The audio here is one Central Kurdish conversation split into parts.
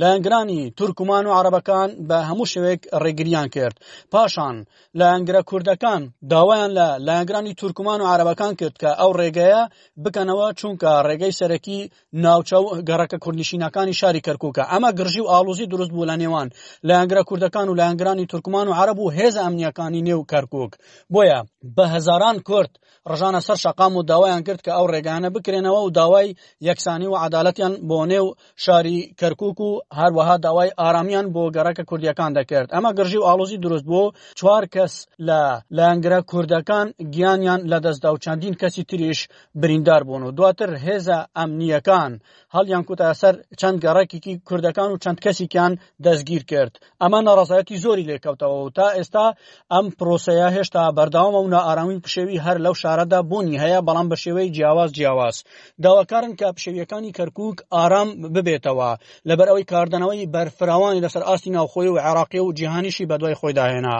لایەنگرانی تورکمان و عربەکان بە هەموو شوێک ڕێگریان کرد پاشان لایەنگرە کوردەکان داوایان لە لایەنگرانی تورکمان و عربەکان کرد کە ئەو ڕێگەیە بکەنەوە چونکە ڕێگەی سەرەکی ناوچە و گەڕەکە کوردنشینەکانی شاری کەرکووکە ئەمە گرژی و ئاڵوزی دروست بوو لە نێوان لایەنگرە کوردەکان و لایەنگرانی تورکمان و عرب و هێزە ئەمنیەکانی نێو کەرکک بۆیە بە هزاران کورد ڕژانە سەر شەقام و داوایان کرد کە ئەو ڕێگانە بکرێنەوە و داوای یەکسانی و عدالەتیان بۆ نێو شاری کەرکک و هەروەها داوای ئارامیان بۆ گەڕەکە کوردیەکان دەکرد ئەمە گرژی و ئاڵۆزی دروست بۆ چوار کەس لە لایەنگرە کوردەکان گیانیان لەدەستدا و چەندین کەسی تریش بریندار بوون و دواتر هێزە ئەمنیەکان هەڵیان کوتە سەر چەند گەڕێکێکی کوردەکان و چەند کەسێکیان دەستگیر کرد ئەمە ناڕازایەتی زۆری لێکەوتەوە و تا ئێستا ئەم پرۆسەیە هێشتا بەرداوامە و نائارامی پشێوی هەر لەو شارەدا بوونی هەیە بەڵام بە شێوەی جیاواز جیاواز داواکارن کە پشێویەکانی کەرکک ئارام ببێتەوە لەبەر ئەوەی کاردانەوەی بەرفراوانی لەسەر ئاستی ناوخۆی و عێراقی و جیهانیشی بەدوای خۆیداهێنا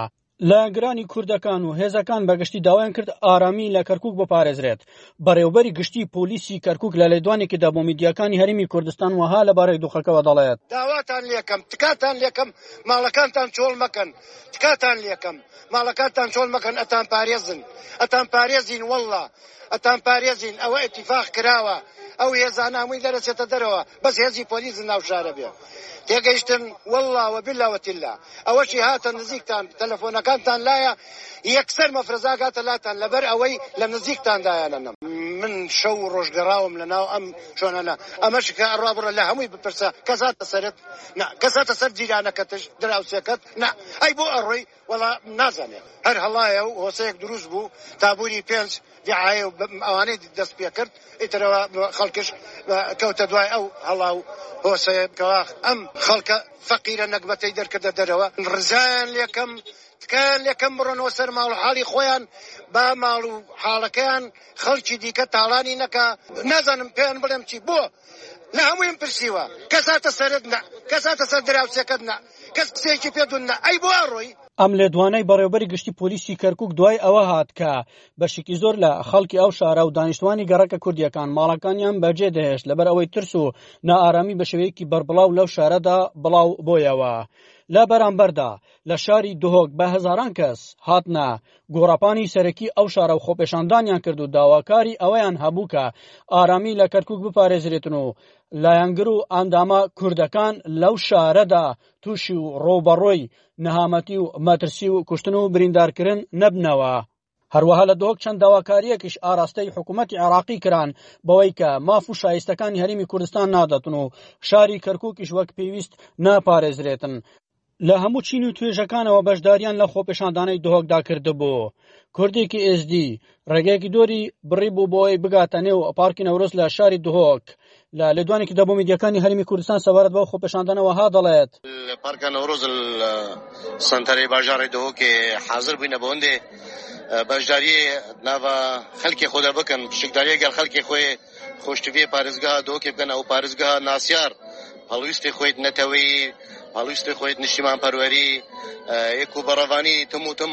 لایەنگرانی کوردەکان و هێزەکان بەگشتی داوایان کرد ئارامی لە کەرکک بپارێزرێت بەڕێوبەری گشتی پۆلیسی کەرکک لە لێدوانێکیدا بۆ میدیاکانی هەرمی کوردستان وەها لەبارەی دۆخەکەەوە دەڵێت داواتان لێکەم تکاتان لێکەم ماڵەکانتان چۆڵ مەکەن تکاتان لێکەم ماڵەکانتان چۆڵ مەکەن ئەتان پارێزن ئەتان پارێزین واللە ئەتان پارێزین ئەوە اتفاق کراوە ئەو هێزانە هەمووی دەرەچێتە دەرەوە بەس هێزی پۆلیس لە ناو شارە بێ تێگەیشتن واللە وباللە وتللە ئەوەشی هاتە نزیکتان تەلەفۆنەکانتان لایە یەکسەر مەفرەزا گاتە لاتان لەبەر ئەوەی لە نزیکتان دایانەنەم من شەو و ڕۆژ گەڕاوم لە ناو ئەم شۆنانە ئەمەش کە ئەڕا بڕە لە هەمووی بپرسە کەس هاتە سەرت نا کەس هاتە سەر جیرانەکەتش دراوسێکەت نا ئەی بۆ ئەڕۆی وەڵا نازانێ هەر هەڵایە و هۆسەیەک دروست بوو تابوری پێنج دیعایە و ئەوانەی دەست پێ کرد ئیترەوە خەڵکش کەوتە دوای ئەو هەڵا و هۆسەیە کەوا ئەم خەڵکە فەقیرە نەگبەتەی دەرکردە دەرەوە ڕزایان لەکەم تکایان لەکەم بڕۆنەوە سەر ماڵ و حاڵی خۆیان با ماڵ و حاڵەکەیان خەڵکی دیکە تاڵانی نەکا نازانم پێیان بڵێم چی بۆ نا هەموویم پرسیوە کەس هاتە سەرت نا کەس هاتە سەر دراوسێکەت نا کەس قسەیەکی پێ دون نا ئەی بۆ ئەڕۆی. ئەم لێدوانەی بەڕێوبەری گشتی پۆلیسی کەرکوک دوای ئەوە هات کە بەشیکی زۆر لە خەڵکی ئەو شارە و دانیشتوانی گەڕەکە کوردیەکان ماڵەکانیان بەجێ دەهێشت لەبەر ئەوەی ترس و نائارامی بەشێوەیەکی بەربڵاو لەو شارەدا بڵاو بۆیەوە لە بەرامبەردا لە شاری دهۆک بە هەزاران کەس هاتنە گۆڕاپانی سەرەکی ئەو شارە و خۆپێشاندانیان کرد و داواکاری ئەوەیان هەبوو کە ئارامی لە کەرکک بپارێزرێتن و لایەنگر و ئەندامە کوردەکان لەو شارەدا تووشی و ڕۆبەڕۆی نەهامەتی و مەترسی و کوشتن و بریندارکردن نەبنەوە. هەروەها لە دهۆک چەند داواکاریەکیش ئاراستەی حکوومەتتی عراقی کران بەوەی کە ماف و شایستەکانی هەرمی کوردستان نادەتن و شاری کەرکووکیش وەک پێویست ناپارێزرێتن لە هەموو چین و توێژەکانەوە بەشداریان لە خۆپێشاندانەی دهۆکدا کردبوو کوردێکی ئێزدی ڕێگەیەکی دۆری بڕی بوو بۆی بگاتە نێو پارکی نەورۆز لە شاری دهۆک لە لێدوانێکی دا بۆ میدیاکانی هەرێمی کوردستان سەبارەت بەو خۆپێشاندانە وەها دەڵێت لە پارکە نەورۆز سەنتەرەی باژارێ دهۆکێ حازر بووینە بۆندێ بەشداری ناوە خەلکی خۆدا بکەن شکداریە گەر خەلکی خۆی خۆشتوێ پارێزگا دۆکێ بکەن ئەو پارێزگا ناسیار هەڵویستی خۆی نەتەوەی هەڵویستی خۆی نیشتیمان پەروەری یەک و بەڕەوانی تم و تم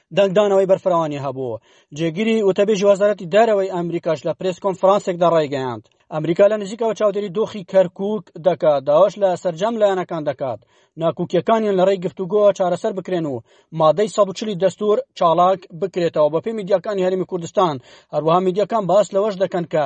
دەنگدانەوەی بەرفراوانی هەبوو جێگیری وتەبێژی وەزارەتی دەرەوەی ئەمریکاش لە پرس کۆنفرانسێکدا ڕایگەیاند ئەمریکا لە نزیکەوە چاودێری دۆخی کەرکک دەکات داواش لە سەرجەم لایەنەکان دەکات ناکوکیەکانیان لە ڕێی گفتوگۆ چارەسەر بکرێن و مادەی 140 دەستور چاڵاک بکرێتەوە بەپێ میدیاکانی هەرمی کوردستان هەروەها میدیەکان باس لەوەش دەکەن کە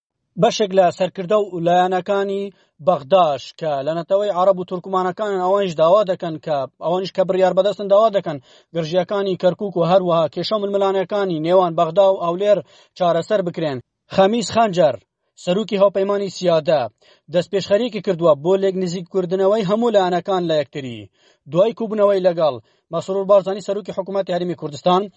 بەشێک لە سەرکردە و لایەنەکانی بەغداش کە لە نەتەوەی عرب و تورکمانەکانن ئەوانش داوا دەکەن کە ئەوانش کە بڕیار بەدەستن داوا دەکەن گرژیەکانی کەرکک و هەروەها کێشە ململانەکانی نێوان بەغدا و ئەولێر چارەسەر بکرێن خەمیز خەنجەر سەرروکی هاوپەیمانانی سیادە دەست پێشخەریکی کردووە بۆ لێک نزیککردنەوەی هەموو لایەنەکان لە یەکتری دوای کوبنەوەی لەگەڵ مەسرور بارزانانی سەرروکی حکوومەتتی هەرمی کوردستان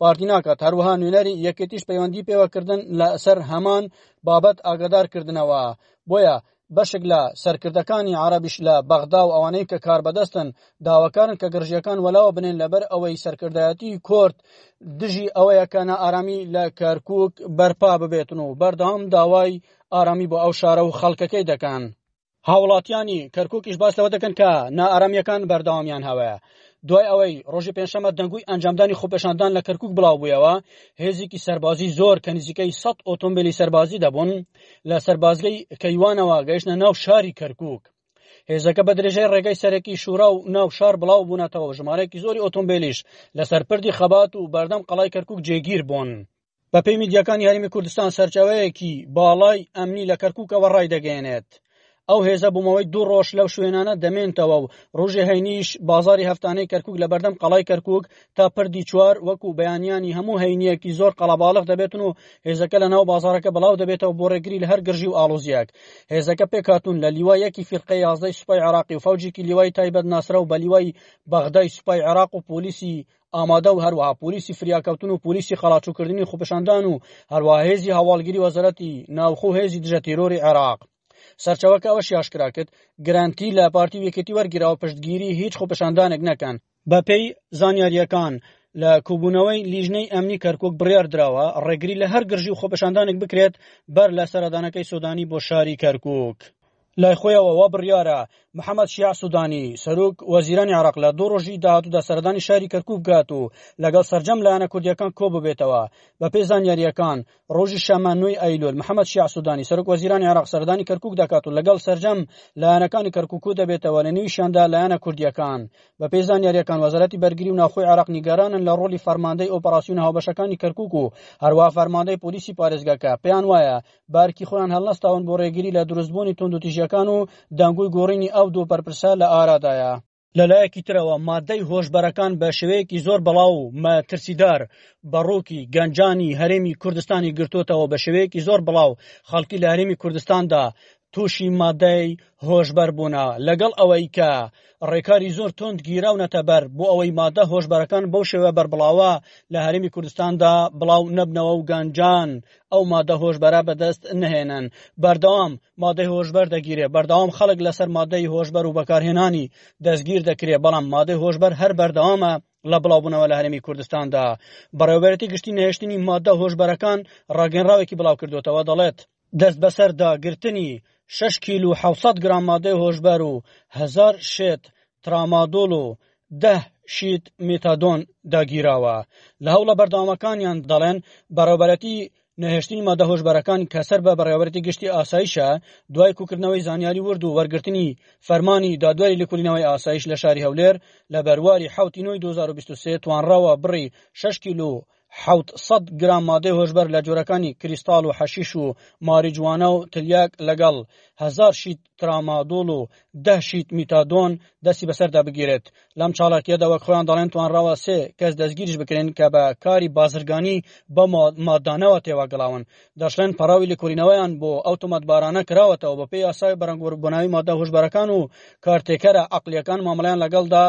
پارتی ناکات هەروەها نوێنەری یەکێتیش پەیوەندی پێوەکردن لەسەر هەمان بابەت ئاگادار کردنەوە بۆیە بەشک لە سەرکردەکانی عربیش لە بەغدا و ئەوانەی کە کار بەدەستن داواکارن کە گرژیەکان وەلاوە بنێن لەبەر ئەوەی سەرکردایەتی کورد دژی ئەوەیە کە نائارامی لە کەرکک بەرپا ببێتن و بەردەوام داوای ئارامی بۆ ئەو شارە و خەڵکەکەی دەکەن. هاوڵاتیانی کەرککیش باس لەوە دەکەن کە نائارامیەکان بەردەوامیان هاوەیە دوای ئەوەی ڕۆژی پێنجشەمە دەنگوی ئەنجامدانی خۆپێشاندان لە کەرکک بڵاو بوویەوە هێزیکی سەربازی زۆر کە نزیکەی 100 ئۆتۆمبیلی سەربازی دەبوون لە سەربازگەی کەیوانەوە گەیشتە ناو شاری کەرکک هێزەکە بە درێژەی ڕێگەی سەرەکی شورا و ناو شار بڵاو بوونەتەوە ژمارەیەکی زۆری ئۆتۆمبیلیش لەسەر پردی خەبات و بەردەم قەڵای کەرکک جێگیر بوون. بەپێی میدیاکانی هەرمی کوردستان سەرچاوەیەکی باڵای ئەمنی لە کەرکووکەوە ڕایدەگەێنێت ئەو هێزە بوومەوەی دوو ڕۆژ لەو شوێنانە دەمێنتەوە و ڕژێ هەینیش بازاری هەفتانەی کەرکک لە بەردەم قەڵای کەرکک تا پردی چوار وەکو بەیانیانی هەموو هەینیەکی زۆر قەڵەباڵق دەبێتن و هێزەکە لە ناو بازارەکە بڵاو دەبێتەوە بۆ ڕێگری لە هەر گرژی و ئاڵۆزیەک هێزەکە پێکاتون لە لیوا یەکی فیرقە یازدەی سوپای عراقی و فەوجێکی لیوای تایبەت ناسرە و بە لیوای بەغدای سوپای عراق و پۆلیسی ئامادە و هەروەها پۆلیسی فریاکەوتن و پۆلیسی قەڵاچوکردنی خوپشاندان و هەروەها هێزی هەواڵگری وەزارەتی ناوخۆ و هێزی دژە تێرۆری عێراق سەرچەوەکە ئەوەشی ئاشکرا کرد گرانتی لە پارتی و یەکێتی وەرگیراوە پشتگیری هیچ خوپشاندانێک نەکەن بەپێی زانیارییەکان لە کۆبوونەوەی لیژنەی ئەمنی کەرکوک بڕیار دراوە ڕێگری لە هەر گرژی و خۆپشاندانێک بکرێت بەر لە سەردانەکەی سۆدانی بۆ شاری کەرکوک. لای خۆیەوە وا بڕیارە محەممەد شیاع سوودانی سەرۆک وەزیرانی عێراق لە دوو ڕۆژی داهاتوودا سەردانی شاری کەرکووک بکات و لەگەڵ سەرجەم لایەنە کوردیەکان کۆببێتەوە بەپێی زانیارییەکان ڕۆژی شەممە نۆی ئەیلول محەممەد شیاع سوودانی سەرۆک وەزیرانی عێراق سەردانی کەرکووک دەکات و لەگەڵ سەرجەم لایەنەکانی کەرکووک و دەبێتەوە لە نێویشیاندا لایەنە کوردیەکان بەپێی زانیارییەکان وەزارەتی بەرگری و ناوخۆی عێراق نیگەرانن لە ڕۆڵی فەرماندەی ئۆپەراسیۆنە هاوبەشەکانی کەرکووک و هەروەها فەرماندەی پۆلیسی پارێزگاکە پێیان وایە بارکی خۆیان هەڵنەستاون بۆ ڕێگری لە دروستبوونی توندوتیژیەکان و دەنگۆی گۆڕینی ئەو دوو بەرپرسە لە ئارادایە. لەلایەکی ترەوە مادەی هۆشبەرەکان بە شێوەیەکی زۆر بەڵاو و مەترسیدار بەڕووکی گەنجانی هەرێمی کوردستانی گرتووتەوە بە شێوەیەکی زۆر بڵاو خەڵکی لە هەرێمی کوردستاندا تووشی مادەی هۆشبەر بوونە لەگەڵ ئەوەی کە ڕێکاری زۆر تۆند گیراونەتە بەر بۆ ئەوەی مادە هۆشبەرەکان بەو شێوە بەربڵاوە لە هەرمی کوردستاندا بڵاو نەبنەوە و گەنجان ئەو مادە هۆشبەرە بەدەست نهێنن بەردەوام مادەی هۆشبەر دەگیرێ بەردەوام خەڵک لەسەر مادەی هۆشبەر و بەکارهێنانی دەستگیر دەکرێ بەڵام مادەی هۆشبەر هەر بەردەوامە لە بڵاوبوونەوە لە هەرمی کوردستاندا بەڕێوبەرەتی گشتی نهێشتنی مادە هۆشبەرەکان ڕاگەنراوێکی بڵاو کردوتەوە دەڵێت دەست بەسەردا گرتنی 6 کیلو 600 گرام مادەی هۆشبەر و هزار شێت ترامادۆل و دە شیت مێتادۆن داگیراوە. لە هەوڵە بەردەوامەکانیان دەڵێن بەڕێوەبەرەتی نەهێشتنی مادە هۆشبەرەکان کە سەر بە بەڕێوەبەرەتی گشتی ئاسایشە دوای کوکردنەوەی زانیاری ورد و وەرگرتنی فەرمانی دادوەری لێکولینەوەی ئاسایش لە شاری هەولێر لە بەرواری حەوتی نۆی 2023 توانراوە بڕی 6 کیلو حەوت سەد گرام مادەی هۆشبەر لە جۆرەکانی کریستاڵ و حەشیش و ماریجوانا و تلیاک لەگەڵ هەزار شیت ترامادول و دە شیت میتادۆن دەستی بەسەردا بگیرێت لەم چاڵاکیەدا وەک خۆیان دەڵێن توانراوە سێ کەس دەستگیریش بکرێن کە بە کاری بازرگانی بە مادانەوە تێواگەڵاون دەشڵێن پەڕاوی لێکۆلینەوەیان بۆ ئەو تۆمەتبارانە کراوەتەوە بەپێی یاسای بەرەنگۆربووناوی مادە هۆشبەرەکان و کارتێکەرە عقلیەکان مامەڵیان لەگەڵدا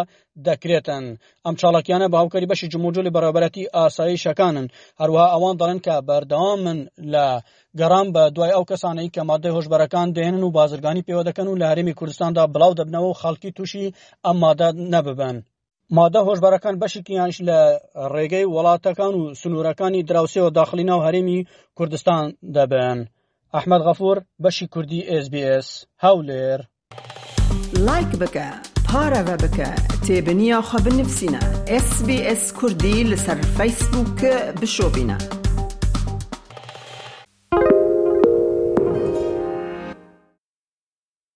دەکرێتن. ئەم چاڵاکیانە بە هاوکاری بەشی جموجولی بەڕێوەبەرەتی ئاسایشەکانن هەروەها ئەوان دەڵێن کە بەردەوامن لە گەڕان بە دوای ئەو کەسانەی کە مادەی هۆشبەرەکان دێنن و بازرگانی پێوە دەکەن و لە هەرێمی کوردستاندا بڵاو دەبنەوە و خەڵکی تووشی ئەم مادە نەببن. مادە هۆشبەرەکان بەشێکیانش لە ڕێگەی وڵاتەکان و سنوورەکانی دراوسێەوە داخلی ناو هەرێمی کوردستان دەبن. ئەحمد غەفور بەشی کوردی SسBS هەولێر لایک بکە پارەوە بکە تێبنییا خو بنفسینە SBS کوردی لەسەر فیسبووک بشۆبینە.